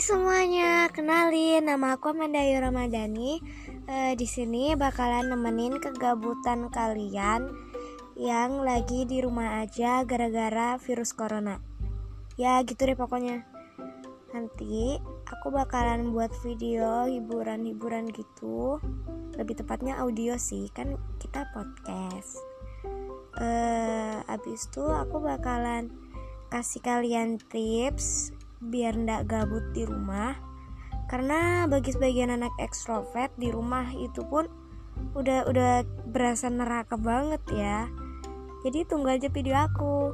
semuanya, kenalin nama aku Amanda Ayu Ramadhani. E, di sini bakalan nemenin kegabutan kalian yang lagi di rumah aja gara-gara virus corona. Ya gitu deh pokoknya. Nanti aku bakalan buat video hiburan-hiburan gitu. Lebih tepatnya audio sih, kan kita podcast. Eh, abis itu aku bakalan kasih kalian tips biar ndak gabut di rumah. Karena bagi sebagian anak ekstrovert di rumah itu pun udah udah berasa neraka banget ya. Jadi tunggu aja video aku